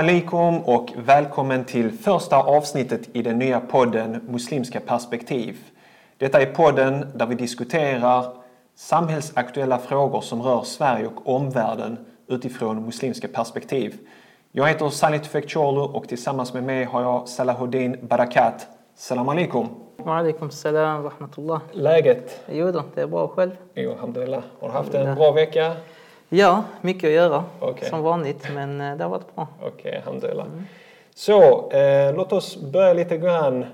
Alaikum och välkommen till första avsnittet i den nya podden Muslimska perspektiv. Detta är podden där vi diskuterar samhällsaktuella frågor som rör Sverige och omvärlden utifrån muslimska perspektiv. Jag heter Salih Tufekcioglu och tillsammans med mig har jag Salahuddin Barakat. Salam alaikum. Wa alaikum salam wa rahmatullah. Läget? Jo då, det är bra själv. Jo, alhamdulillah. Har du haft en bra vecka? Ja, mycket att göra Okej. som vanligt, men eh, det har varit bra. Okej, alhamdulillah. Så, eh, låt oss börja lite grann.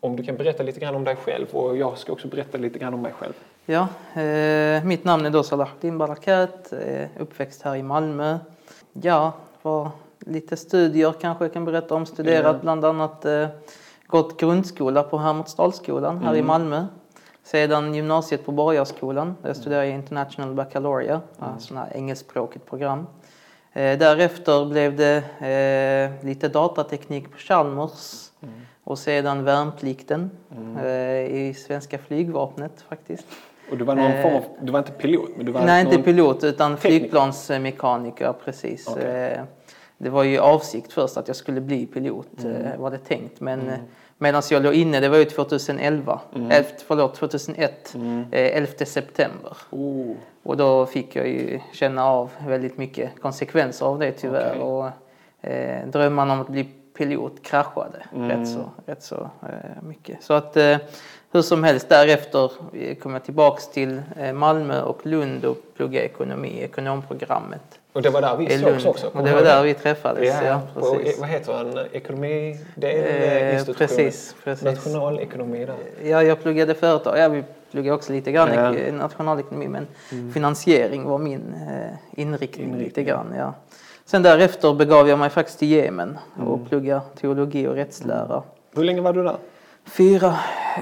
Om du kan berätta lite grann om dig själv och jag ska också berätta lite grann om mig själv. Ja, eh, mitt namn är då Salahuddin Barakat, eh, uppväxt här i Malmö. Ja, var lite studier kanske jag kan berätta om. Studerat Ja. bland annat eh, gått grundskola på Hermodsdalsskolan här i Malmö. Sedan gymnasiet på Borgarskolan där jag studerade International Baccalaureate, mm. sån här engelskspråkigt program. Eh, därefter blev det eh, lite datateknik på Chalmers och sedan värnplikten eh, i svenska flygvapnet faktiskt. Och du var någon form av, du var inte pilot? Men du var Eh, Nej, inte pilot utan tekniker? flygplansmekaniker, precis. Okej. Eh, Det var ju avsikt först att jag skulle bli pilot, Mm. eh, var det tänkt. Men mm. Medan jag låg inne, det var ju 2011, Mm. eh, förlåt 2001, eh, 11 september. Oh, Och då fick jag ju känna av väldigt mycket konsekvenser av det tyvärr. Okej. Och, eh, drömmarna om att bli pilot kraschade Mm. rätt så, rätt så eh, mycket. Så att eh, hur som helst därefter kom jag tillbaks till eh, Malmö och Lund och pluggade ekonomi, ekonomprogrammet och det var där vi sågs också? Och det var där vi träffades. Ja, Ja, precis. vad heter den? Ekonomidel? Eh, precis, precis. Nationalekonomi där. Ja, jag pluggade företag. Ja, vi pluggade också lite grann Ja. nationalekonomi, men finansiering var min eh, inriktning, lite Inriktning. grann. Ja. Sen därefter begav jag mig faktiskt till Jemen Mm. och pluggade teologi och rättslära. Hur länge var du där? Fyra,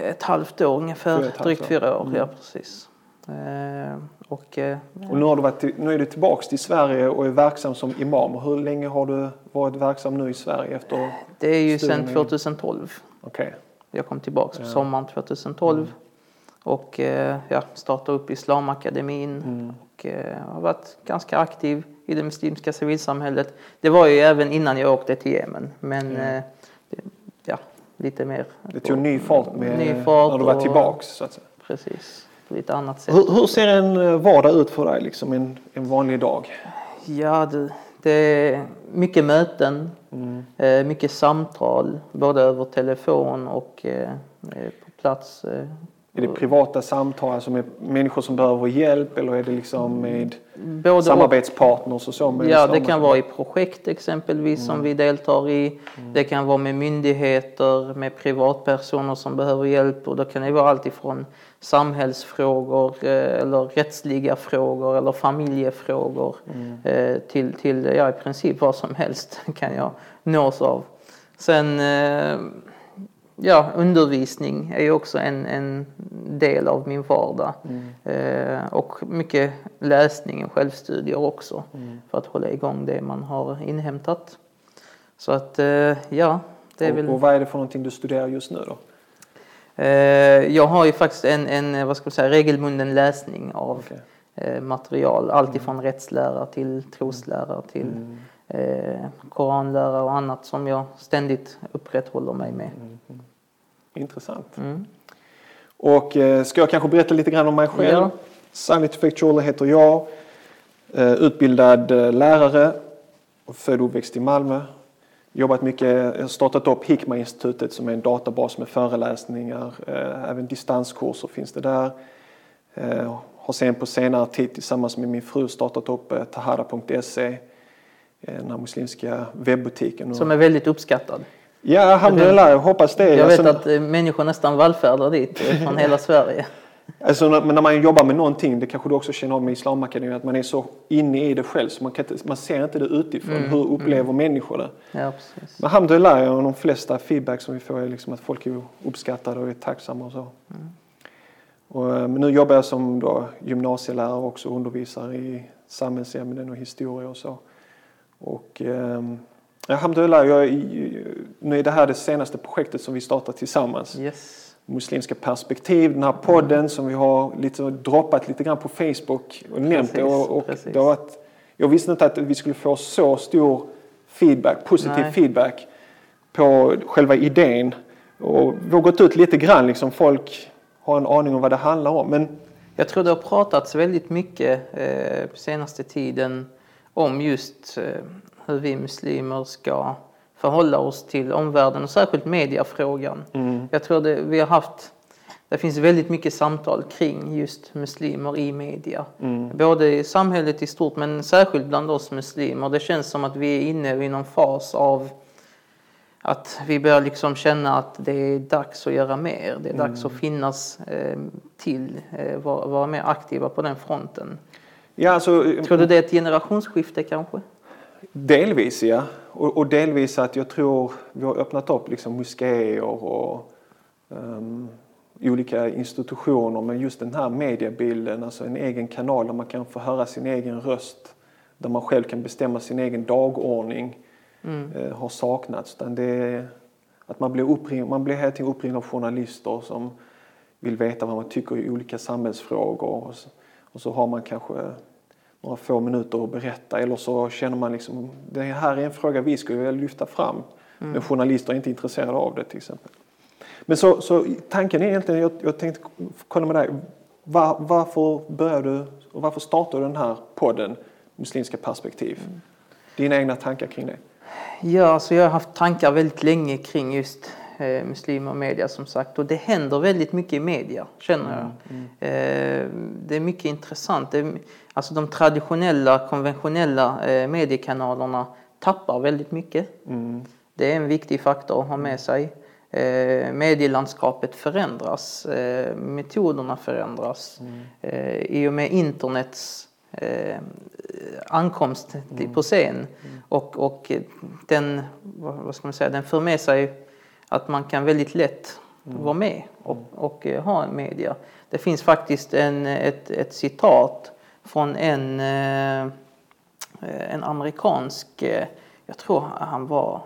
ett halvt år ungefär, Fyra drygt år. fyra år. Mm. Ja, precis. Eh, och eh, Och nu, har du varit, nu är du tillbaks till Sverige och är verksam som imam. Hur länge har du varit verksam nu i Sverige efter? det är ju sedan i- 2012. Okej. Jag kom tillbaka på sommaren 2012 och eh, ja, startade upp Islamakademin och eh, har varit ganska aktiv i det muslimska civilsamhället. Det var ju även innan jag åkte till Jemen, men eh, det, ja, lite mer. Det tog ny fart, med, Ny fart när du var tillbaks så att säga. Precis, på lite annat sätt. Hur, hur ser en eh, vardag ut för dig, liksom en, en vanlig dag? Ja, det, det är mycket möten, eh, mycket samtal, både över telefon och eh, på plats. Är det privata samtal alltså med människor som behöver hjälp eller är det liksom med både samarbetspartners och så? Med Ja, det kan vara i projekt exempelvis som vi deltar i. Det kan vara med myndigheter, med privatpersoner som behöver hjälp och då kan det vara allt ifrån samhällsfrågor eh, eller rättsliga frågor eller familjefrågor eh, till, till ja, i princip vad som helst kan jag nås av. Sen eh, ja, undervisning är ju också en, en del av min vardag. Eh, och mycket läsning och självstudier också för att hålla igång det man har inhämtat. Så att eh, ja, det är väl... och, och vad är det för någonting du studerar just nu då? Eh, jag har ju faktiskt en, en vad ska man säga, regelbunden läsning av Okej. eh, material. Allt ifrån rättslära till troslära till eh, koranlära och annat som jag ständigt upprätthåller mig med. Intressant. Mm. Och eh, ska jag kanske berätta lite grann om mig själv? Ja. Sally Tufekcioglu heter jag. Eh, utbildad eh, lärare. Född och uppväxt i Malmö. Jobbat mycket, har startat upp Hikma-institutet som är en databas med föreläsningar. Eh, även distanskurser finns det där. Eh, har sen på senare tid tillsammans med min fru startat upp eh, tahara.se. eh, Den här muslimska webbutiken. Som är väldigt uppskattad. Ja, alhamdulillah, jag hoppas det. Jag vet Alltså, att eh, människor nästan vallfärdar dit eh, från hela Sverige. Alltså, när, när man jobbar med någonting, det kanske du också känner av med Islamakademin, att man är så inne i det själv så man, kan inte, man ser inte det utifrån. Mm, Hur upplever människor det? Ja, precis. Men alhamdulillah, och de flesta feedback som vi får är liksom att folk är uppskattade och är tacksamma och så. Mm. Och, men nu jobbar jag som då gymnasielärare och också undervisar i samhällsämnen och historia och så. Och um, alhamdulillah, jag, är- nu är det här det senaste projektet som vi startar tillsammans Yes. muslimska perspektiv, den här podden som vi har lite, droppat lite grann på Facebook och nämnt det. Och, och precis. det har varit, jag visste inte att vi skulle få så stor feedback, positiv Nej. feedback på själva idén. Och vi har gått ut lite grann, liksom folk har en aning om vad det handlar om. Men Jag tror det har pratats väldigt mycket eh, senaste tiden om just eh, hur vi muslimer ska förhålla oss till omvärlden och särskilt mediafrågan. Jag tror det, vi har haft, det finns väldigt mycket samtal kring just muslimer i media. Både i samhället i stort men särskilt bland oss muslimer. Det känns som att vi är inne i någon fas av att vi börjar liksom känna att det är dags att göra mer. Det är dags att finnas eh, till, eh, vara, vara mer aktiva på den fronten. Ja, alltså, Tror du det är ett generationsskifte kanske? Delvis ja. Och, och delvis att jag tror vi har öppnat upp liksom moskéer och ehm, olika institutioner med just den här mediebilden, alltså en egen kanal där man kan få höra sin egen röst, där man själv kan bestämma sin egen dagordning, eh, har saknats. Utan det att man blir, uppring, man blir tiden uppringd av journalister som vill veta vad man tycker i olika samhällsfrågor. Och så, och så har man kanske några få minuter att berätta eller så känner man liksom det här är en fråga vi skulle vilja lyfta fram. Men journalister är inte intresserade av det till exempel. Men så, så tanken är egentligen, jag, jag tänkte kolla med dig, var, varför började du och varför startade du den här podden Muslimska perspektiv? Dina egna tankar kring det? Ja, alltså jag har haft tankar väldigt länge kring just eh, muslimer och media som sagt. Och det händer väldigt mycket i media, känner jag. Eh, det är mycket intressant. Det alltså de traditionella, konventionella eh, mediekanalerna tappar väldigt mycket. Det är en viktig faktor att ha med sig. Eh, medielandskapet förändras, eh, metoderna förändras. Eh, I och med internets eh, ankomst till- på scen och, och den, vad vad ska man säga, den för med sig att man kan väldigt lätt vara med och, och eh, ha en media. Det finns faktiskt en, ett, ett citat från en, eh, en amerikansk, eh, jag tror han var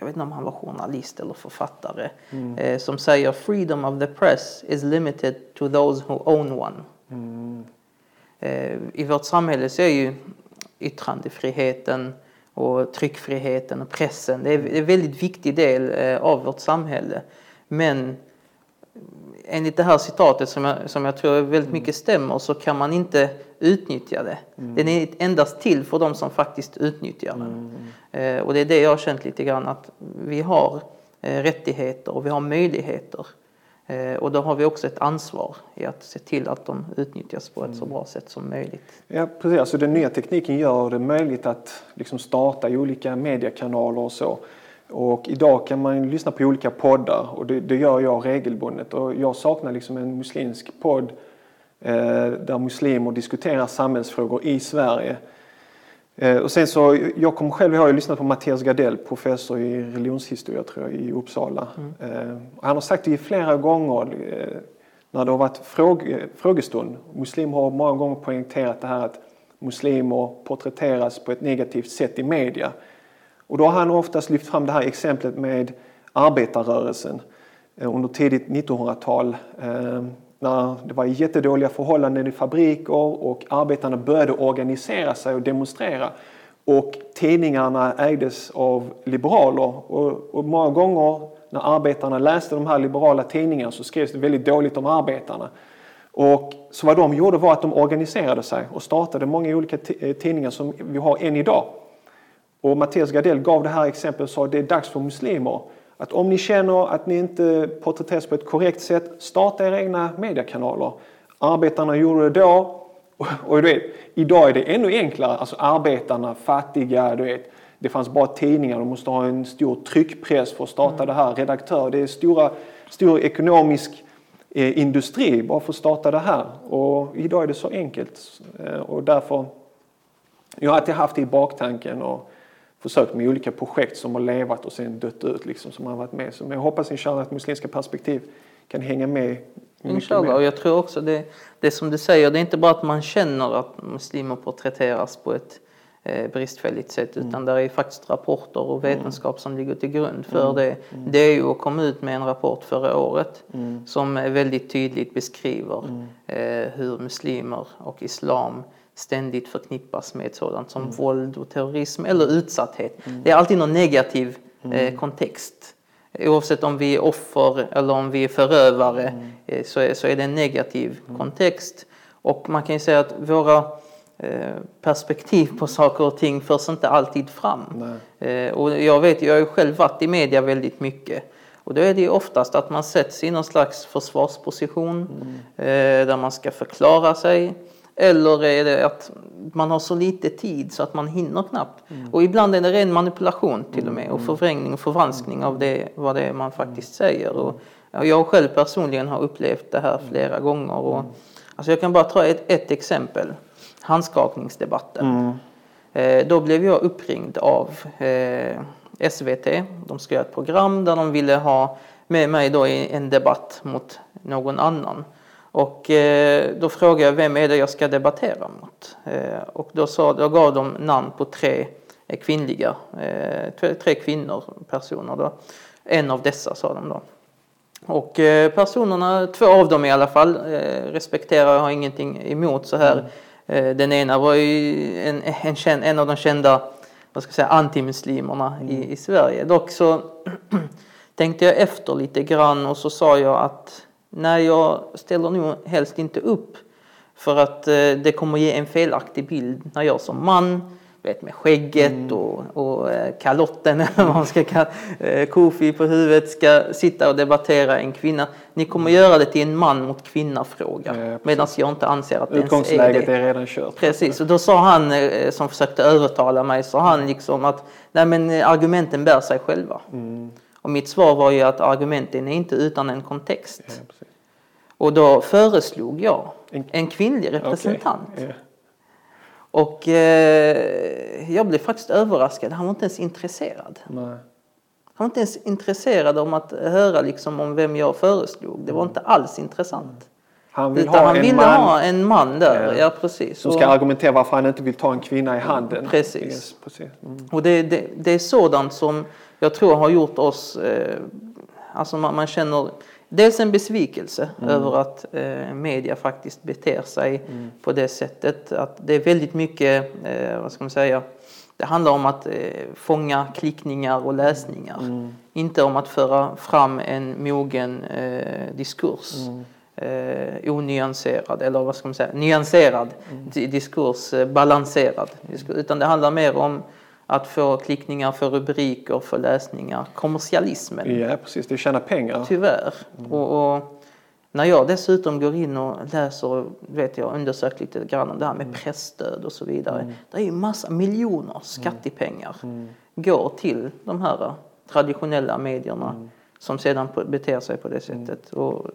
jag vet inte om han var journalist eller författare, eh, som säger “Freedom of the press is limited to those who own one”. Eh, I vårt samhälle så är ju yttrandefriheten och tryckfriheten och pressen, det är en väldigt viktig del eh, av vårt samhälle. Men enligt det här citatet som jag, som jag tror väldigt mycket stämmer så kan man inte utnyttja det. Den är endast till för de som faktiskt utnyttjar den. Eh, och det är det jag har känt lite grann att vi har eh, rättigheter och vi har möjligheter. Eh, och då har vi också ett ansvar i att se till att de utnyttjas på ett så bra sätt som möjligt. Ja, precis. Alltså den nya tekniken gör det möjligt att liksom starta olika mediekanaler och så. Och idag kan man lyssna på olika poddar och det, det gör jag regelbundet. Och jag saknar liksom en muslimsk podd eh, där muslimer diskuterar samhällsfrågor i Sverige. Eh, och sen så, jag kommer själv ihåg, jag lyssnat på Mattias Gardell, professor i religionshistoria tror jag, i Uppsala. Eh, och han har sagt det flera gånger eh, när det har varit fråge, frågestund. Muslimer har många gånger poängterat det här att muslimer porträtteras på ett negativt sätt i media. Och då har han oftast lyft fram det här exemplet med arbetarrörelsen eh, under tidigt 1900-tal. När det var jättedåliga förhållanden i fabriker och arbetarna började organisera sig och demonstrera. Och tidningarna ägdes av liberaler och, och många gånger när arbetarna läste de här liberala tidningarna så skrevs det väldigt dåligt om arbetarna. Och så vad de gjorde var att de organiserade sig och startade många olika eh, tidningar som vi har än idag. Och Mattias Gardell gav det här exemplet och sa att det är dags för muslimer att om ni känner att ni inte porträtteras på ett korrekt sätt, starta era egna mediekanaler. Arbetarna gjorde det då och, och du vet, idag är det ännu enklare. Alltså arbetarna, fattiga, du vet. Det fanns bara tidningar, de måste ha en stor tryckpress för att starta det här. Redaktör, det är stora, stor ekonomisk eh, industri bara för att starta det här. Och idag är det så enkelt. Eh, och därför jag har alltid haft det i baktanken och försökt med olika projekt som har levat och sen dött ut liksom som har varit med. Så, men jag hoppas inshallah att muslimska perspektiv kan hänga med Inshallah. Och jag tror också det, det som du säger, det är inte bara att man känner att muslimer porträtteras på ett eh, bristfälligt sätt utan det är faktiskt rapporter och vetenskap som ligger till grund för det. Det är ju att komma ut med en rapport förra året som väldigt tydligt beskriver eh, hur muslimer och islam ständigt förknippas med sådant som våld och terrorism eller utsatthet. Det är alltid någon negativ eh, kontext. Oavsett om vi är offer eller om vi är förövare eh, så, är, så är det en negativ kontext. Och man kan ju säga att våra eh, perspektiv på saker och ting förs inte alltid fram. Eh, och jag vet, jag har ju själv varit i media väldigt mycket. Och då är det ju oftast att man sätts i någon slags försvarsposition eh, där man ska förklara sig. Eller är det att man har så lite tid så att man hinner knappt. Och ibland är det ren manipulation till och med och förvrängning och förvanskning av det, vad det är man faktiskt säger. Och jag själv personligen har upplevt det här flera gånger. Och, alltså jag kan bara ta ett, ett exempel. Handskakningsdebatten. Eh, då blev jag uppringd av eh, SVT. De göra ett program där de ville ha med mig då i en debatt mot någon annan. Och eh, då frågade jag vem är det jag ska debattera mot? Eh, och då, sa, då gav de namn på tre eh, kvinnliga, eh, tre, kvinnor, personer då. En av dessa sa de då. Och personerna, två av dem i alla fall, respekterar jag, har ingenting emot så här. Eh, Den ena var ju en, en, känd, en av de kända vad ska jag säga, antimuslimerna i, i Sverige. Dock så tänkte jag efter lite grann och så sa jag att nej, jag ställer nog helst inte upp för att eh, det kommer ge en felaktig bild när jag som man vet, med skägget och, och eh, kalotten eller vad man ska kalla eh, kofi på huvudet ska sitta och debattera en kvinna. Ni kommer göra det till en man mot kvinna fråga Ja, medan jag inte anser att det ens är det. är redan kört. Precis, och då sa han eh, som försökte övertala mig, sa han liksom att nej men eh, argumenten bär sig själva. Mm. Och mitt svar var ju att argumenten är inte utan en kontext. Ja. Och då föreslog jag En- en kvinnlig representant. Okej, ja. Och eh, jag blev faktiskt överraskad, han var inte ens intresserad. Nej. Han var inte ens intresserad om att höra liksom om vem jag föreslog. Det var inte alls intressant. Han vill ha han en ville man ha en man där, Ja. ja, precis. som ska argumentera varför han inte vill ta en kvinna i handen. Precis. Yes, precis. Mm. Och det, det, det är sådant som jag tror har gjort oss, eh, alltså man, man känner dels en besvikelse över att eh, media faktiskt beter sig på det sättet. Att det är väldigt mycket, eh, vad ska man säga, det handlar om att eh, fånga klickningar och läsningar. Inte om att föra fram en mogen eh, diskurs. Eh, onyanserad, eller vad ska man säga, nyanserad di- diskurs, eh, balanserad diskurs. Utan det handlar mer om att få klickningar för rubriker, för läsningar. Kommersialismen, Ja, precis. Det tjänar pengar. tyvärr. Och, och när jag dessutom går in och läser och vet jag undersökt lite grann om det här med pressstöd och så vidare. Det är ju massa miljoner skattepengar går till de här traditionella medierna som sedan beter sig på det sättet. Och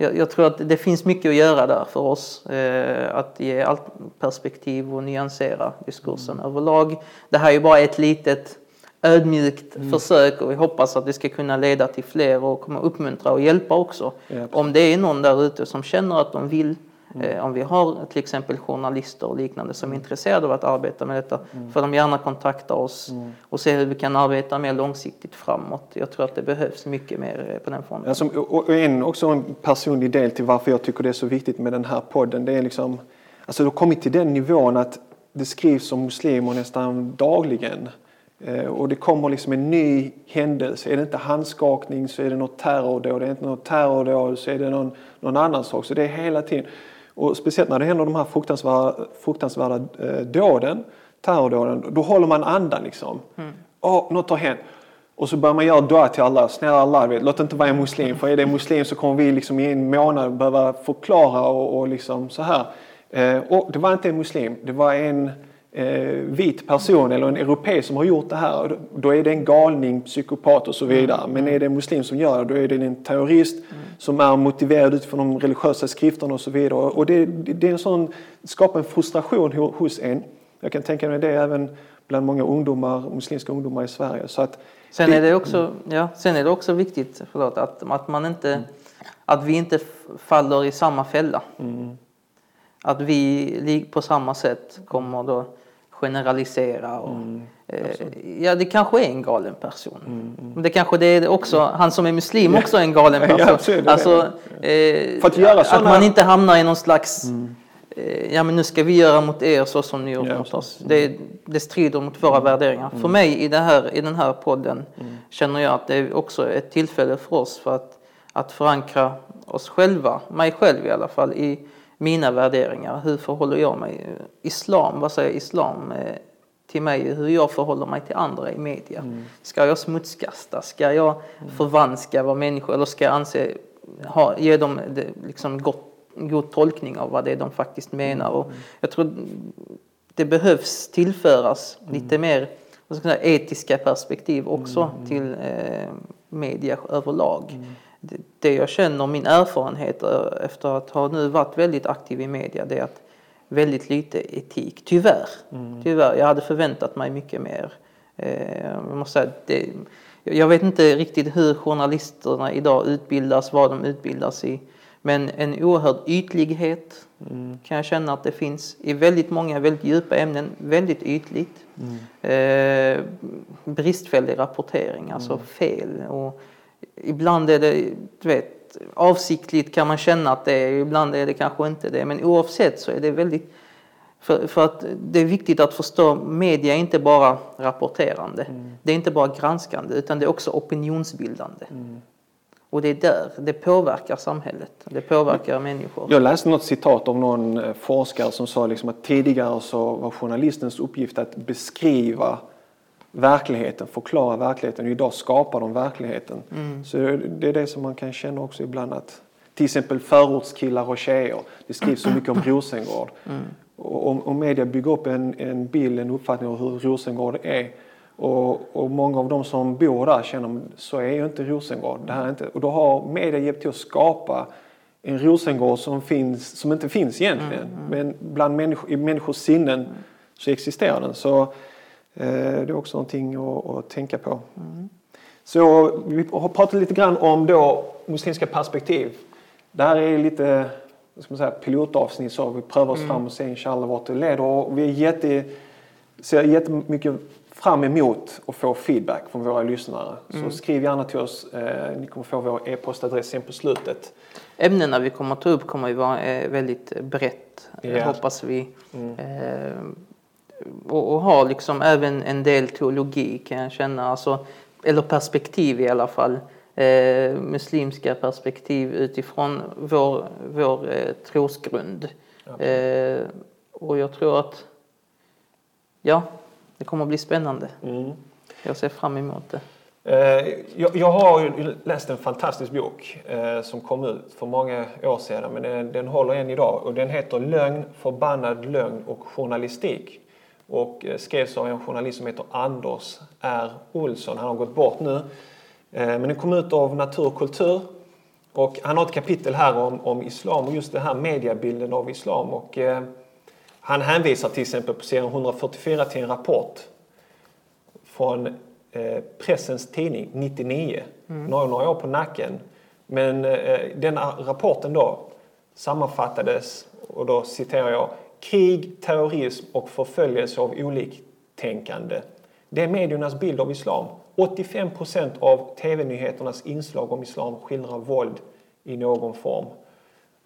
jag, jag tror att det finns mycket att göra där för oss. Eh, att ge allt perspektiv och nyansera diskursen överlag. Det här är ju bara ett litet ödmjukt försök och vi hoppas att det ska kunna leda till fler och kommer uppmuntra och hjälpa också. Ja. Om det är någon där ute som känner att de vill Eh, om vi har till exempel journalister och liknande som är intresserade av att arbeta med detta får de gärna kontakta oss och se hur vi kan arbeta mer långsiktigt framåt. Jag tror att det behövs mycket mer eh, på den fronten. Alltså, och och en, också en personlig del till varför jag tycker det är så viktigt med den här podden. Det är liksom, alltså det har kommit till den nivån att det skrivs om muslimer nästan dagligen. Eh, och det kommer liksom en ny händelse. Är det inte handskakning så är det något terrordåd. Är det inte något terrordåd så är det någon, någon annan sak. Så det är hela tiden. Och speciellt när det händer de här fruktansvärda, fruktansvärda eh, dåden, terrordåden, då håller man andan liksom. Åh, något har hänt. Och så börjar man göra dua till Allah. Snälla Allah, vet, låt inte vara en muslim. För är det en muslim så kommer vi liksom i en månad behöva förklara och, och liksom så här. Eh, och det var inte en muslim. Det var en vit person eller en europé som har gjort det här. Då- är det en galning, psykopat och så vidare. Men är det en muslim som gör det, då är det en terrorist som är motiverad utifrån de religiösa skrifterna och så vidare. Och det, det det är en sån, skapar en frustration ho- hos en. Jag kan tänka mig det även bland många ungdomar, muslimska ungdomar i Sverige. Så att Sen är det också, ja, sen är det också viktigt förlåt, att, att, man inte, att vi inte faller i samma fälla. Att vi på samma sätt kommer då generalisera. Och, eh, ja, det kanske är en galen person. Det kanske det är också, han som är muslim också är en galen Ja, person. absolut, det är alltså, eh, För att göra att såna- man inte hamnar i någon slags eh, ja men nu ska vi göra mot er så som ni gjort Ja, mot oss. Det, det strider mot våra värderingar. För mig i, det här, i den här podden känner jag att det är också ett tillfälle för oss för att, att förankra oss själva, mig själv i alla fall, i mina värderingar. Hur förhåller jag mig? Islam, vad säger islam eh, till mig? Hur jag förhåller mig till andra i media. Ska jag smutskasta? Ska jag förvanska vad människor, eller ska jag anse, ha, ge dem det, liksom gott, god tolkning av vad det är de faktiskt menar? Och jag tror det behövs tillföras lite mer vad ska jag säga, etiska perspektiv också till eh, media överlag. Det, jag känner, min erfarenhet efter att ha nu varit väldigt aktiv i media, det är att väldigt lite etik, tyvärr. Tyvärr, jag hade förväntat mig mycket mer. Eh, jag måste säga, det, jag vet inte riktigt hur journalisterna idag utbildas, vad de utbildas i. Men en oerhörd ytlighet kan jag känna att det finns i väldigt många väldigt djupa ämnen, väldigt ytligt. Eh, bristfällig rapportering, alltså fel. Och ibland är det, du vet, avsiktligt kan man känna att det är, ibland är det kanske inte det. Men oavsett så är det väldigt för, för att det är viktigt att förstå, media är inte bara rapporterande. Det är inte bara granskande utan det är också opinionsbildande. Och det är där, det påverkar samhället, det påverkar människor. Jag läste något citat av någon eh, forskare som sa liksom att tidigare så var journalistens uppgift att beskriva verkligheten, förklara verkligheten. Och idag skapar de verkligheten. Så det är det som man kan känna också ibland att till exempel förortskillar och tjejer. Det skrivs så mycket om Rosengård. Och, och, och media bygger upp en, en bild, en uppfattning om hur Rosengård är. Och, och många av de som bor där känner så är ju inte Rosengård. Det här är inte, och då har media hjälpt till att skapa en Rosengård som, finns, som inte finns egentligen. Men bland människor, i människors sinnen så existerar den. Så det är också någonting att, att tänka på. Så vi har pratat lite grann om då muslimska perspektiv. Det här är lite ska man säga, pilotavsnitt så vi prövar oss fram och ser inshallah vart det leder. Och vi är jätte, ser jättemycket fram emot att få feedback från våra lyssnare. Så skriv gärna till oss. Eh, ni kommer få vår e-postadress sen på slutet. Ämnena vi kommer att ta upp kommer ju vara eh, väldigt brett, eh, Ja. hoppas vi. Eh, och, och ha liksom även en del teologi kan jag känna, alltså, eller perspektiv i alla fall. Eh, muslimska perspektiv utifrån vår, vår eh, trosgrund. Eh, och jag tror att, ja, det kommer att bli spännande. Jag ser fram emot det. Eh, jag, jag har läst en fantastisk bok eh, som kom ut för många år sedan men den, den håller än idag och den heter Lögn, förbannad lögn och journalistik. Och eh, skrevs av en journalist som heter Anders R. Olsson. Han har gått bort nu. Eh, men den kom ut av Natur och kultur. Och han har ett kapitel här om, om islam och just den här mediebilden av islam. Och, eh, han hänvisar till exempel på sidan 144 till en rapport från eh, Pressens Tidning 99. Nu har jag några år på nacken. Men eh, den rapporten då sammanfattades, och då citerar jag, krig, terrorism och förföljelse av oliktänkande. Det är mediernas bild av islam. 85 procent av tv-nyheternas inslag om islam skildrar våld i någon form.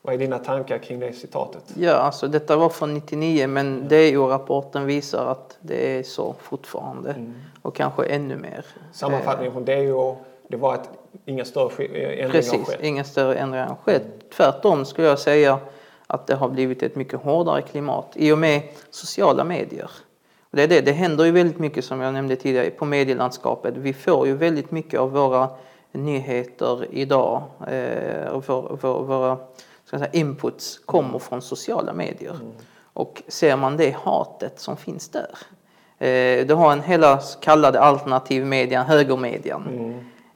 Vad är dina tankar kring det citatet? Ja, alltså detta var från 99 men DO-rapporten visar att det är så fortfarande. Och kanske ännu mer. Sammanfattningen från DO, det var att inga större eh, ändringar har Precis, skett. inga större ändringar har skett. Tvärtom skulle jag säga att det har blivit ett mycket hårdare klimat i och med sociala medier. Och det, är det, det händer ju väldigt mycket som jag nämnde tidigare på medielandskapet. Vi får ju väldigt mycket av våra nyheter idag, eh, vår, vår, våra ska säga, inputs kommer från sociala medier. Och ser man det hatet som finns där. Eh, du har en hela så kallade alternativ media, högermedian.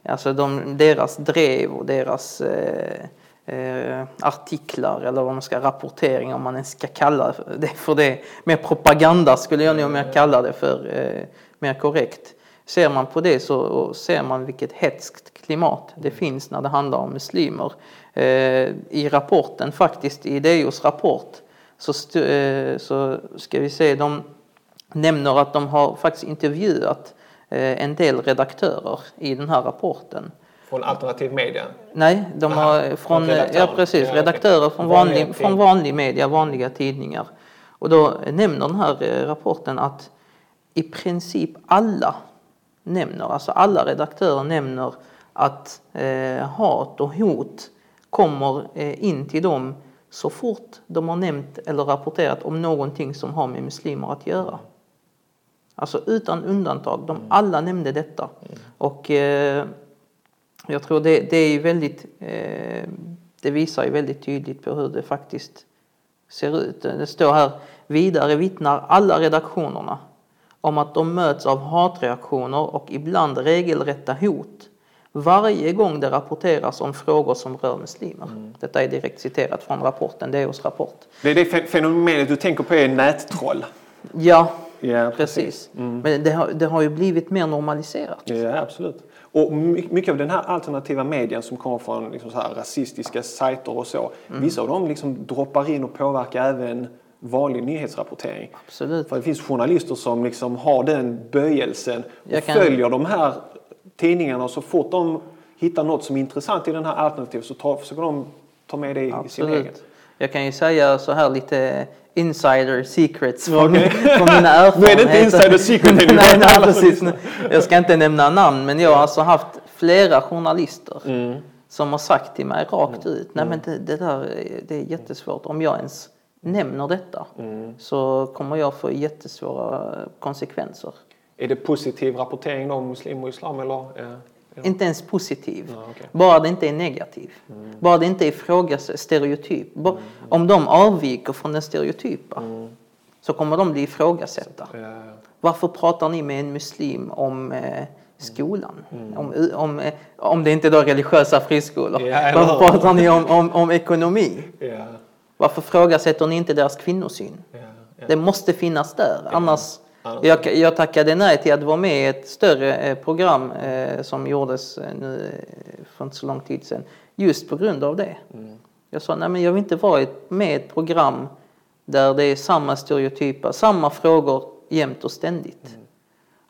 Alltså de, deras drev och deras eh, eh, artiklar eller vad man ska rapportering om man ens ska kalla det för det. Mer propaganda skulle jag nog mer kalla det för, eh, mer korrekt. Ser man på det så ser man vilket hetskt klimat det finns när det handlar om muslimer. Eh, I rapporten faktiskt, i DOs rapport så, eh, så ska vi se, de nämner att de har faktiskt intervjuat eh, en del redaktörer i den här rapporten. Från alternativ media? Nej, de Aha, har från redaktörer. ja, precis, Ja, okej. redaktörer från vanlig, från vanlig media, vanliga tidningar. Och då nämner den här eh, rapporten att i princip alla nämner, alltså alla redaktörer nämner att eh, hat och hot kommer eh, in till dem så fort de har nämnt eller rapporterat om någonting som har med muslimer att göra. Alltså utan undantag, de alla nämnde detta. Och eh, jag tror det, det är väldigt, eh, det visar ju väldigt tydligt på hur det faktiskt ser ut. Det står här, vidare vittnar alla redaktionerna om att de möts av hatreaktioner och ibland regelrätta hot varje gång det rapporteras om frågor som rör muslimer. Detta är direkt citerat från rapporten, DOs rapport. Det är det fe- fenomenet du tänker på är nättroll. Ja, Ja, precis. Men det har, det har ju blivit mer normaliserat. Ja, absolut. Och my- mycket av den här alternativa medien som kommer från liksom så här rasistiska sajter och så. Vissa av dem liksom droppar in och påverkar även vanlig nyhetsrapportering. Absolut. För det finns journalister som liksom har den böjelsen och kan- följer de här tidningarna och så fort de hittar något som är intressant i den här alternativet så tar, försöker de ta med det i, i sin Absolut. egen. Jag kan ju säga så här lite insider secrets från, Okej. från mina Nu erfarenheter. är det inte insider secret längre, nej, nej, precis. Jag ska inte nämna namn men jag har alltså haft flera journalister Mm. som har sagt till mig rakt ut, nej men det, det där är- det är jättesvårt. Om jag ens nämner detta Mm. så kommer jag få jättesvåra konsekvenser. Är det positiv rapportering då om muslim och islam eller? Eh, Inte ens positiv. Ja, okej. Bara det inte är negativ. Bara det inte är ifrågasatt stereotyp. Ba- Om de avviker från den stereotypa så kommer de bli ifrågasatta. Ja. Varför pratar ni med en muslim om eh, skolan? Om, om, eh, om det inte är då religiösa friskolor. Eller Varför pratar ni om, om, om ekonomi? Ja, Varför frågasätter ni inte deras kvinnosyn? ja, ja. Det måste finnas där. Annars- jag, jag tackade nej till att vara med i ett större eh, program eh, som gjordes eh, nu eh, för inte så lång tid sedan. Just på grund av det. Jag sa nej men jag vill inte vara med i ett program där det är samma stereotyper, samma frågor jämt och ständigt.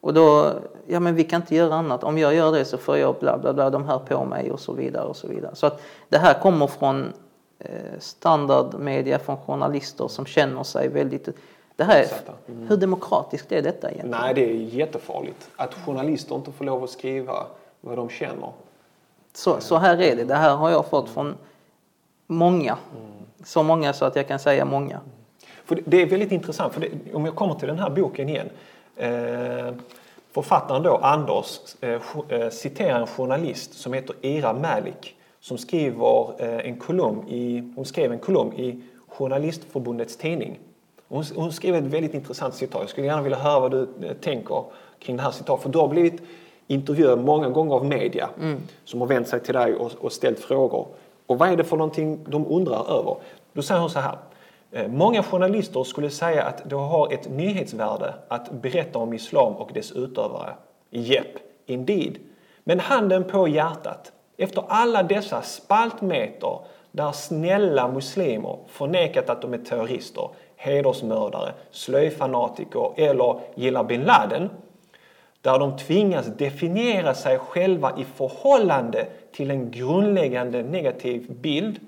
Och då, ja men vi kan inte göra annat. Om jag gör det så får jag bla bla bla, de här på mig och så vidare och så vidare. Så att det här kommer från eh, standardmedia, från journalister som känner sig väldigt... Det här, är- Utsatta. hur demokratiskt är detta egentligen? Nej, det är jättefarligt. Att journalister inte får lov att skriva vad de känner. Så, så här är det. Det här har jag fått från många. Så många så att jag kan säga många. För det- är väldigt intressant, för det, om jag kommer till den här boken igen. Eh, författaren då, Anders, eh, eh, citerar en journalist som heter Ira Malik som skriver eh, en kolumn i, hon skrev en kolumn i Journalistförbundets tidning. Hon, hon skrev ett väldigt intressant citat. Jag skulle gärna vilja höra vad du eh, tänker kring det här citatet. För du har blivit intervjuad många gånger av media som har vänt sig till dig och, och ställt frågor. Och vad är det för någonting de undrar över? Då säger hon så här. Eh, Många journalister skulle säga att det har ett nyhetsvärde att berätta om islam och dess utövare. Jepp, indeed. Men handen på hjärtat. Efter alla dessa spaltmeter där snälla muslimer förnekat att de är terrorister, hedersmördare, slöjfanatiker eller gillar bin Laden där de tvingas definiera sig själva i förhållande till en grundläggande negativ bild.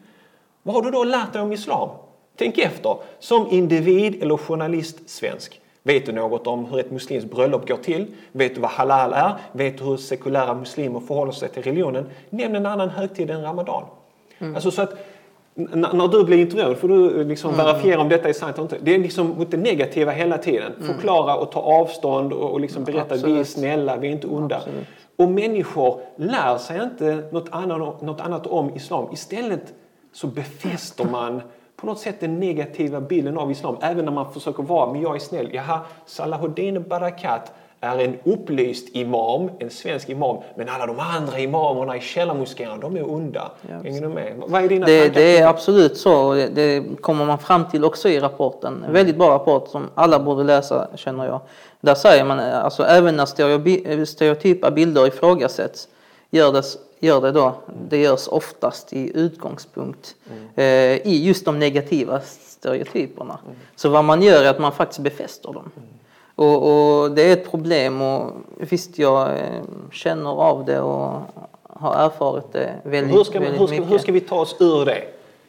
Vad har du då lärt dig om islam? Tänk efter. Som individ eller journalist svensk. Vet du något om hur ett muslimskt bröllop går till? Vet du vad halal är? Vet du hur sekulära muslimer förhåller sig till religionen? Nämn en annan högtid än ramadan. Alltså så att n- när du blir intervjuad får du liksom verifiera om detta är sant eller inte. Det är liksom mot det negativa hela tiden. Förklara och ta avstånd och, och liksom berätta att vi är Absolut. snälla, vi är inte onda. Absolut. Och människor lär sig inte något annat, något annat om islam. Istället så befäster man på något sätt den negativa bilden av islam. Även när man försöker vara, men jag är snäll. Jaha, Salahuddin Barakat är en upplyst imam, en svensk imam. Men alla de andra imamerna i källarmoskéerna, de är onda. Ja, med? Vad är dina Det, tankar? det är absolut så. och Det, kommer man fram till också i rapporten. En väldigt bra rapport som alla borde läsa känner jag. Där säger man alltså även när stereobi- stereotypa bilder ifrågasätts gör det, gör det då, det görs oftast i utgångspunkt eh, i just de negativa stereotyperna. Så vad man gör är att man faktiskt befäster dem. Och, och det är ett problem och visst jag eh, känner av det och har erfarit det väldigt, Hur ska, väldigt hur, ska, mycket. hur ska vi ta oss ur det?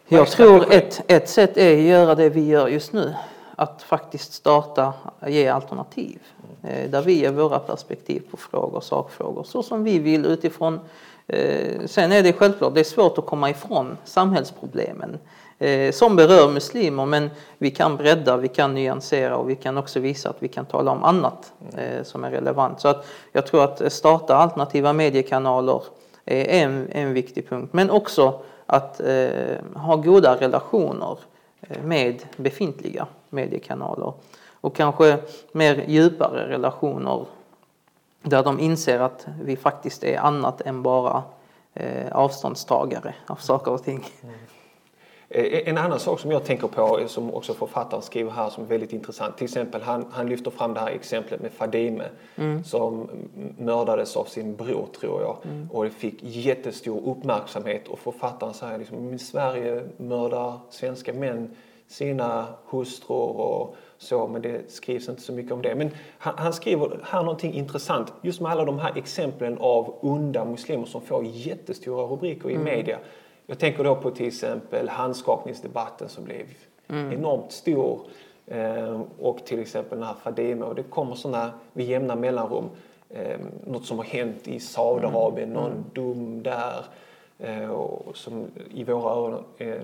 Jag tror ett, ett sätt är att göra det vi gör just nu. Att faktiskt starta, ge alternativ. Eh, där vi ger våra perspektiv på frågor, sakfrågor, så som vi vill utifrån. Eh, sen är det självklart, det är svårt att komma ifrån samhällsproblemen Eh, som berör muslimer, men vi kan bredda, vi kan nyansera och vi kan också visa att vi kan tala om annat eh, som är relevant. Så att jag tror att starta alternativa mediekanaler är en, en viktig punkt, men också att eh, ha goda relationer eh, med befintliga mediekanaler och kanske mer djupare relationer där de inser att vi faktiskt är annat än bara eh, avståndstagare av saker och ting. Mm. En annan sak som jag tänker på, eh, som också författaren skriver här, som är väldigt intressant. Till exempel, han, han lyfter fram det här exemplet med Fadime som m- mördades av sin bror, tror jag. Och det fick jättestor uppmärksamhet. Och författaren säger liksom, i Sverige mördar svenska män sina hustrur och så, men det skrivs inte så mycket om det. Men han, han skriver här någonting intressant, just med alla de här exemplen av onda muslimer som får jättestora rubriker i media. Jag tänker då på till exempel handskakningsdebatten som blev enormt stor. Eh, och till exempel den här Fadime. Och det kommer sådana med jämna mellanrum. Eh, något som har hänt i Saudiarabien, någon dom där. Eh, och som i våra öron, eh,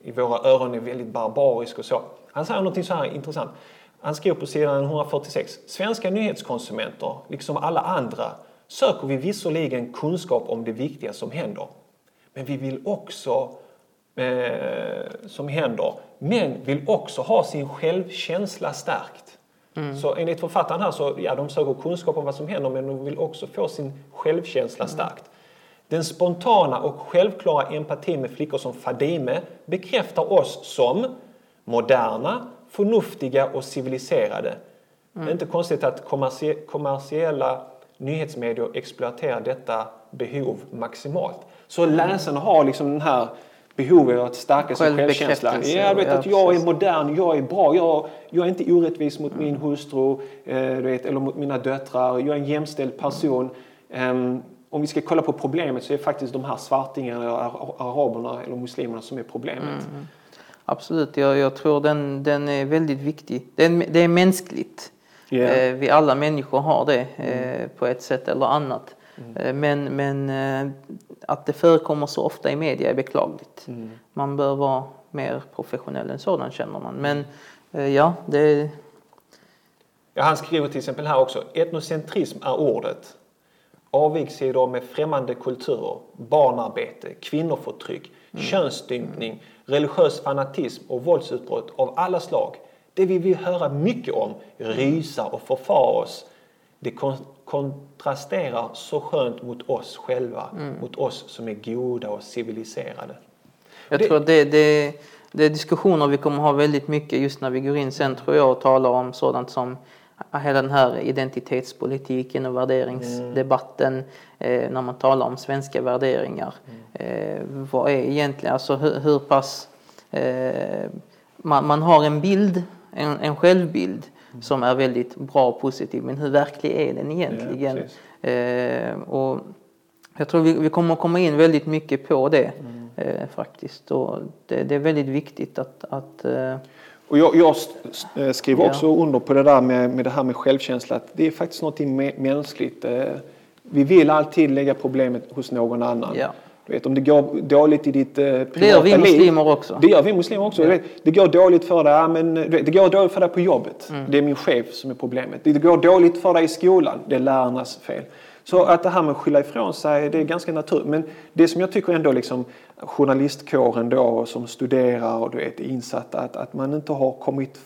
i våra öron är väldigt barbarisk och så. Han säger något så här intressant. Han skriver på sidan 146. Svenska nyhetskonsumenter, liksom alla andra, söker vi visserligen kunskap om det viktiga som händer. Men vi vill också eh, som händer, men vill också ha sin självkänsla stärkt. Så enligt författaren här så, ja, de söker kunskap om vad som händer men de vill också få sin självkänsla stärkt. Den spontana och självklara empatin med flickor som Fadime bekräftar oss som moderna, förnuftiga och civiliserade. Det är inte konstigt att kommersie- kommersiella nyhetsmedier exploaterar detta behov maximalt. Så läsarna har liksom den här behovet av att stärka sin självkänsla. Jag vet ja, att jag är modern, jag är bra, jag, jag är inte orättvis mot min hustru eh, du vet, eller mot mina döttrar. Jag är en jämställd person. Ehm, om vi ska kolla på problemet så är det faktiskt de här svartingarna, araberna eller muslimerna som är problemet. Absolut, jag, jag tror den, den är väldigt viktig. Det är, det är mänskligt. Mm. Eh, vi alla människor har det eh, på ett sätt eller annat. Eh, men men eh, att det förekommer så ofta i media är beklagligt. Mm. Man bör vara mer professionell än sådan känner man. Men eh, ja, det, Ja, han skriver till exempel här också. Etnocentrism är ordet. Avigsidor med främmande kulturer, barnarbete, kvinnoförtryck, könsstympning, religiös fanatism och våldsutbrott av alla slag. Det vi vill höra mycket om, rysa och förfara oss. Det kontrasterar så skönt mot oss själva, mot oss som är goda och civiliserade. jag Det- tror det, det, det är diskussioner vi kommer ha väldigt mycket just när vi går in sen tror jag och talar om sådant som hela den här identitetspolitiken och värderingsdebatten eh, när man talar om svenska värderingar. Eh, vad är egentligen, alltså hur, hur pass eh, man, man har en bild, en, en självbild som är väldigt bra och positiv men hur verklig är den egentligen? precis. eh, och jag tror vi, vi kommer att komma in väldigt mycket på det eh, faktiskt och det, det är väldigt viktigt att, att eh, Och jag, jag eh, skriver Ja. också under på det där med, med det här med självkänsla. Att det är faktiskt något mänskligt. Eh, Vi vill alltid lägga problemet hos någon annan. Ja. Du vet, om det går dåligt i ditt eh, privata det gör vi liv. muslimer också. Det gör vi muslimer också. Du vet, Det går dåligt för dig, ja, men, du vet, det går dåligt för dig på jobbet. Mm. Det är min chef som är problemet. Det går dåligt för dig i skolan. Det är lärarnas fel. Så att det här med att skylla ifrån sig, det är ganska naturligt. Men det som jag tycker ändå liksom journalistkåren då som studerar och du vet, är insatta, att, att man inte har kommit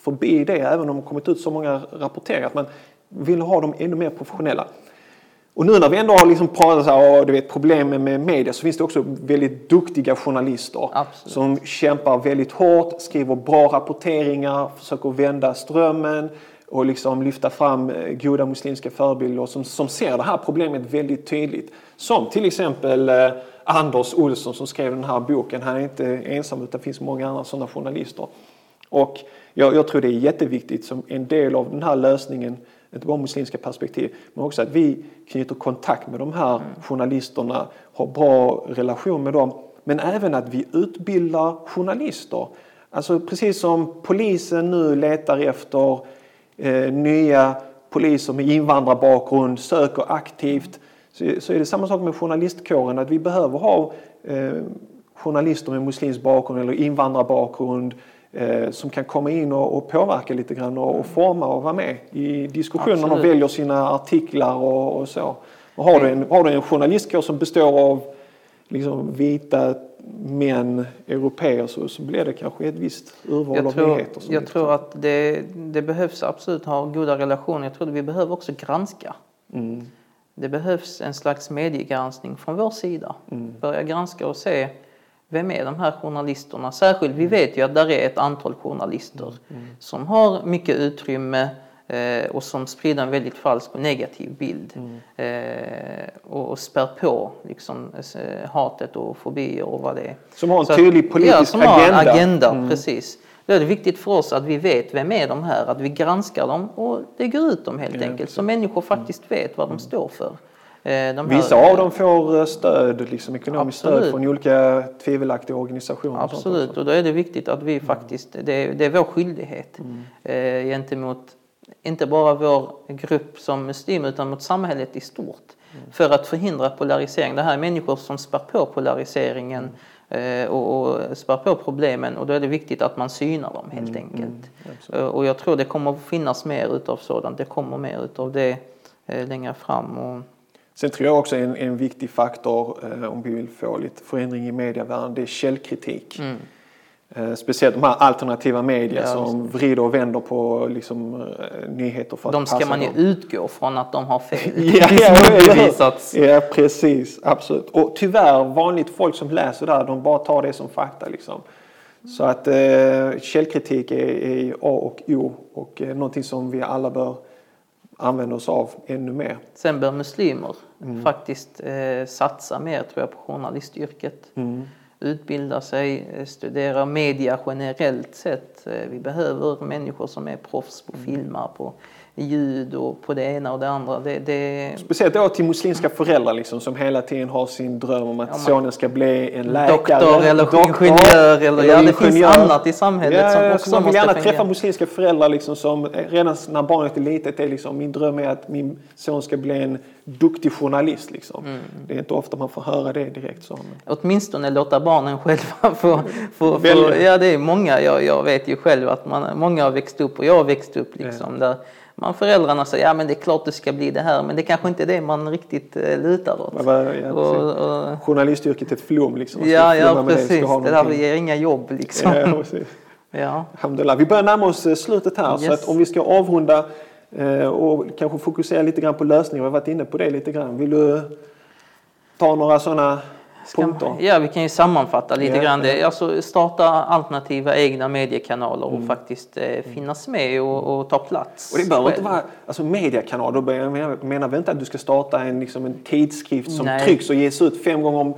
förbi det, även om det har kommit ut så många rapporteringar, att man vill ha dem ännu mer professionella. Och nu när vi ändå har liksom pratat och du vet, problemen med media så finns det också väldigt duktiga journalister Absolut. som kämpar väldigt hårt, skriver bra rapporteringar, försöker vända strömmen och liksom lyfta fram eh, goda muslimska förebilder som, som ser det här problemet väldigt tydligt. Som till exempel eh, Anders Olsson som skrev den här boken. Han är inte ensam utan det finns många andra sådana journalister. Och jag, jag tror det är jätteviktigt som en del av den här lösningen inte bara muslimska perspektiv, men också att vi knyter kontakt med de här journalisterna, har bra relation med dem, men även att vi utbildar journalister. Alltså precis som polisen nu letar efter eh, nya poliser med invandrarbakgrund, söker aktivt, så, så är det samma sak med journalistkåren, att vi behöver ha eh, journalister med muslimsk bakgrund eller invandrarbakgrund eh, som kan komma in och, och påverka lite grann och, och, forma och vara med i diskussionen och väljer sina artiklar och, och så. Och har, du en, har du en journalistkår som består av liksom vita män, europeer, så, så blir det kanske ett visst urval jag av tror, nyheter. Jag tror att det, det behövs absolut ha goda relationer. Jag tror att vi behöver också granska. Mm. Det behövs en slags mediegranskning från vår sida. Mm. Börja granska och se vem är de här journalisterna? Särskilt, vi vet ju att där är ett antal journalister Mm. som har mycket utrymme eh, och som sprider en väldigt falsk och negativ bild. Mm. Eh, och, och spär på liksom, eh, hatet och fobier och vad det är. Som har en Så tydlig politisk ja, som agenda. Har en agenda Mm. precis. Då är det viktigt för oss att vi vet vem är de här, att vi granskar dem och lägger ut dem helt enkelt. Så människor faktiskt vet vad de står för. Eh, de Vissa av dem får eh, stöd, liksom ekonomiskt stöd från olika tvivelaktiga organisationer. och Absolut, också. och då är det viktigt att vi faktiskt, det är, det är vår skyldighet Mm. eh, gentemot inte bara vår grupp som muslimer utan mot samhället i stort. Mm. För att förhindra polarisering. Det här är människor som spär på polariseringen eh, och, och spär på problemen och då är det viktigt att man synar dem helt Mm, enkelt. absolut. Eh, och jag tror det kommer finnas mer utav sådant, det kommer mer utav det eh, längre fram. Och, Sen tror jag också en, en viktig faktor eh, om vi vill få lite förändring i medievärlden, det är källkritik. mm. Eh, speciellt de här alternativa media Ja, som vrider och vänder på liksom, eh, nyheter för att de ska passa man ju dem. utgå från att de har fel. Ja, ja. Ja, precis. Absolut. Och tyvärr, vanligt folk som läser där, de bara tar det som fakta. Liksom. Så att eh, källkritik är, är A och O och eh, någonting som vi alla bör använda oss av ännu mer. Sen bör muslimer Mm. faktiskt eh, satsa mer tror jag på journalistyrket. Mm. Utbilda sig, eh, studera media generellt sett. Eh, vi behöver människor som är proffs på Mm. filmer, på ljud och på det ena och det andra. Det, det, Speciellt då till muslimska föräldrar liksom, som hela tiden har sin dröm om att Ja, sonen ska bli en läkare. doktor eller doktor, ingenjör eller, ja, det finns ingenjör. annat i samhället Ja, som ja, också så man vill måste gärna träffa muslimska föräldrar liksom, som redan när barnet är litet är liksom, min dröm är att min son ska bli en duktig journalist. Liksom. Mm. Det är inte ofta man får höra det direkt. Så. Åtminstone låta barnen själva få, få, få ja det är många, jag, jag vet ju själv att man, många har växt upp och jag har växt upp liksom där man föräldrarna säger ja men det är klart du ska bli det här men det kanske inte är det man riktigt eh, lutar åt. Ja, precis. och, och, Journalistyrket är ett flum. Liksom. Ja, ja precis, ha det där ger inga jobb liksom. Ja, precis. Ja. Alhamdulillah. Vi börjar närma oss eh, slutet här. Så Yes. att om vi ska avrunda eh, och kanske fokusera lite grann på lösningar. Vi har varit inne på det lite grann. Vill du ta några sådana man-? Ja, vi kan ju sammanfatta lite Ja, grann det. Alltså starta alternativa egna mediekanaler Mm. och faktiskt eh, finnas med och, och ta plats. Och det behöver inte vara alltså mediekanaler. Då menar- menar vi inte att du ska starta en, liksom en tidskrift som Nej. trycks och ges ut fem gånger, om,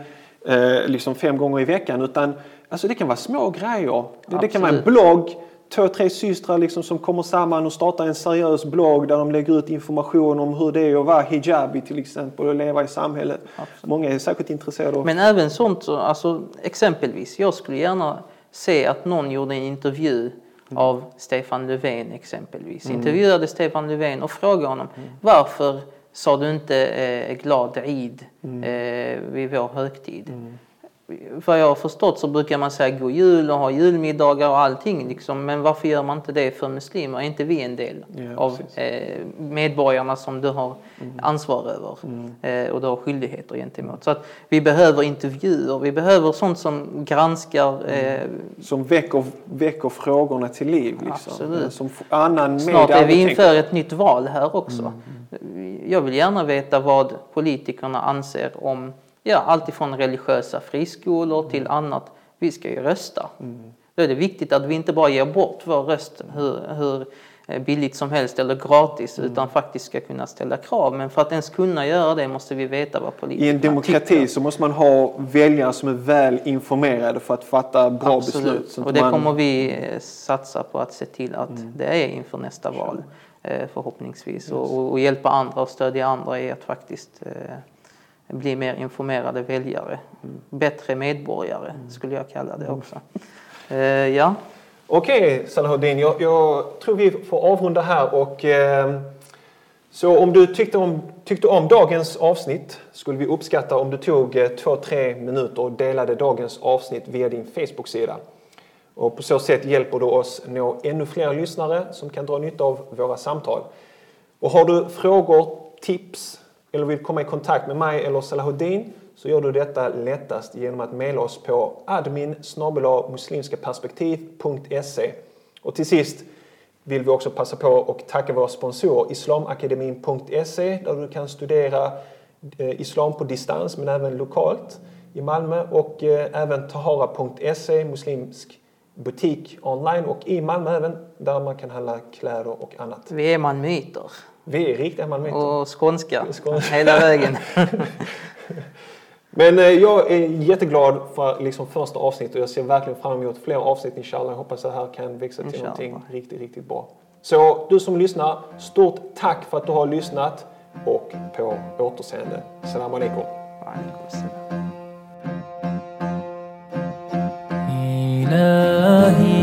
eh, liksom fem gånger i veckan. Utan alltså det kan vara små grejer. Det, det kan vara en Absolut. blogg. Två, tre systrar liksom som kommer samman och startar en seriös blogg där de lägger ut information om hur det är att vara hijabi till exempel och leva i samhället. Många är säkert intresserade av Men även sånt, så- alltså, exempelvis, jag skulle gärna se att någon gjorde en intervju av Stefan Löfven exempelvis. Intervjuade Stefan Löfven och frågade honom varför sa du inte eh, glad Eid eh, vid vår högtid? Vad jag har förstått så brukar man säga god jul och ha julmiddagar och allting. Liksom. Men varför gör man inte det för muslimer? Är inte vi en del Ja, av eh, medborgarna som du har ansvar över eh, och du har skyldigheter gentemot? Så att vi behöver intervjuer, vi behöver sånt som granskar eh, som väcker, väcker frågorna till liv. Liksom. Absolut. Eh, Som annan Snart är vi inför ett nytt val här också. Jag vill gärna veta vad politikerna anser om ja, allt ifrån religiösa friskolor till annat. Vi ska ju rösta. Då är det viktigt att vi inte bara ger bort vår röst hur, hur eh, billigt som helst eller gratis Mm. utan faktiskt ska kunna ställa krav. Men för att ens kunna göra det måste vi veta vad politikerna I en demokrati tycker. så måste man ha väljare som är väl informerade för att fatta bra beslut. Absolut. Så att Och det man- kommer vi eh, satsa på att se till att Mm. det är inför nästa val eh, förhoppningsvis. Och, och, och hjälpa andra och stödja andra i att faktiskt bli mer informerade väljare. Mm. Bättre medborgare skulle jag kalla det också. Eh, ja, Okej, Salahuddin. Jag, jag tror vi får avrunda här. Och, eh, så om du tyckte om, tyckte om dagens avsnitt skulle vi uppskatta om du tog eh, två, tre minuter och delade dagens avsnitt via din Facebook-sida. Och på så sätt hjälper du oss nå ännu fler lyssnare som kan dra nytta av våra samtal. Och har du frågor, tips eller vill komma i kontakt med mig eller Salahuddin så gör du detta lättast genom att mejla oss på admin muslimskaperspektiv.se. Och till sist vill vi också passa på och tacka våra sponsorer islamakademin.se där du kan studera eh, islam på distans men även lokalt i Malmö och eh, även tahara.se, muslimsk butik online och i Malmö även där man kan handla kläder och annat. vi är man vi är riktiga malmöiter. Och skånska, skånska. hela vägen. Men eh, jag är jätteglad för liksom första avsnittet och jag ser verkligen fram emot fler avsnitt inshallah. Jag hoppas att det här kan växa till inshallah. någonting riktigt, riktigt bra. Så du som lyssnar, stort tack för att du har lyssnat och på återseende. Salam alaikum. Ilahi.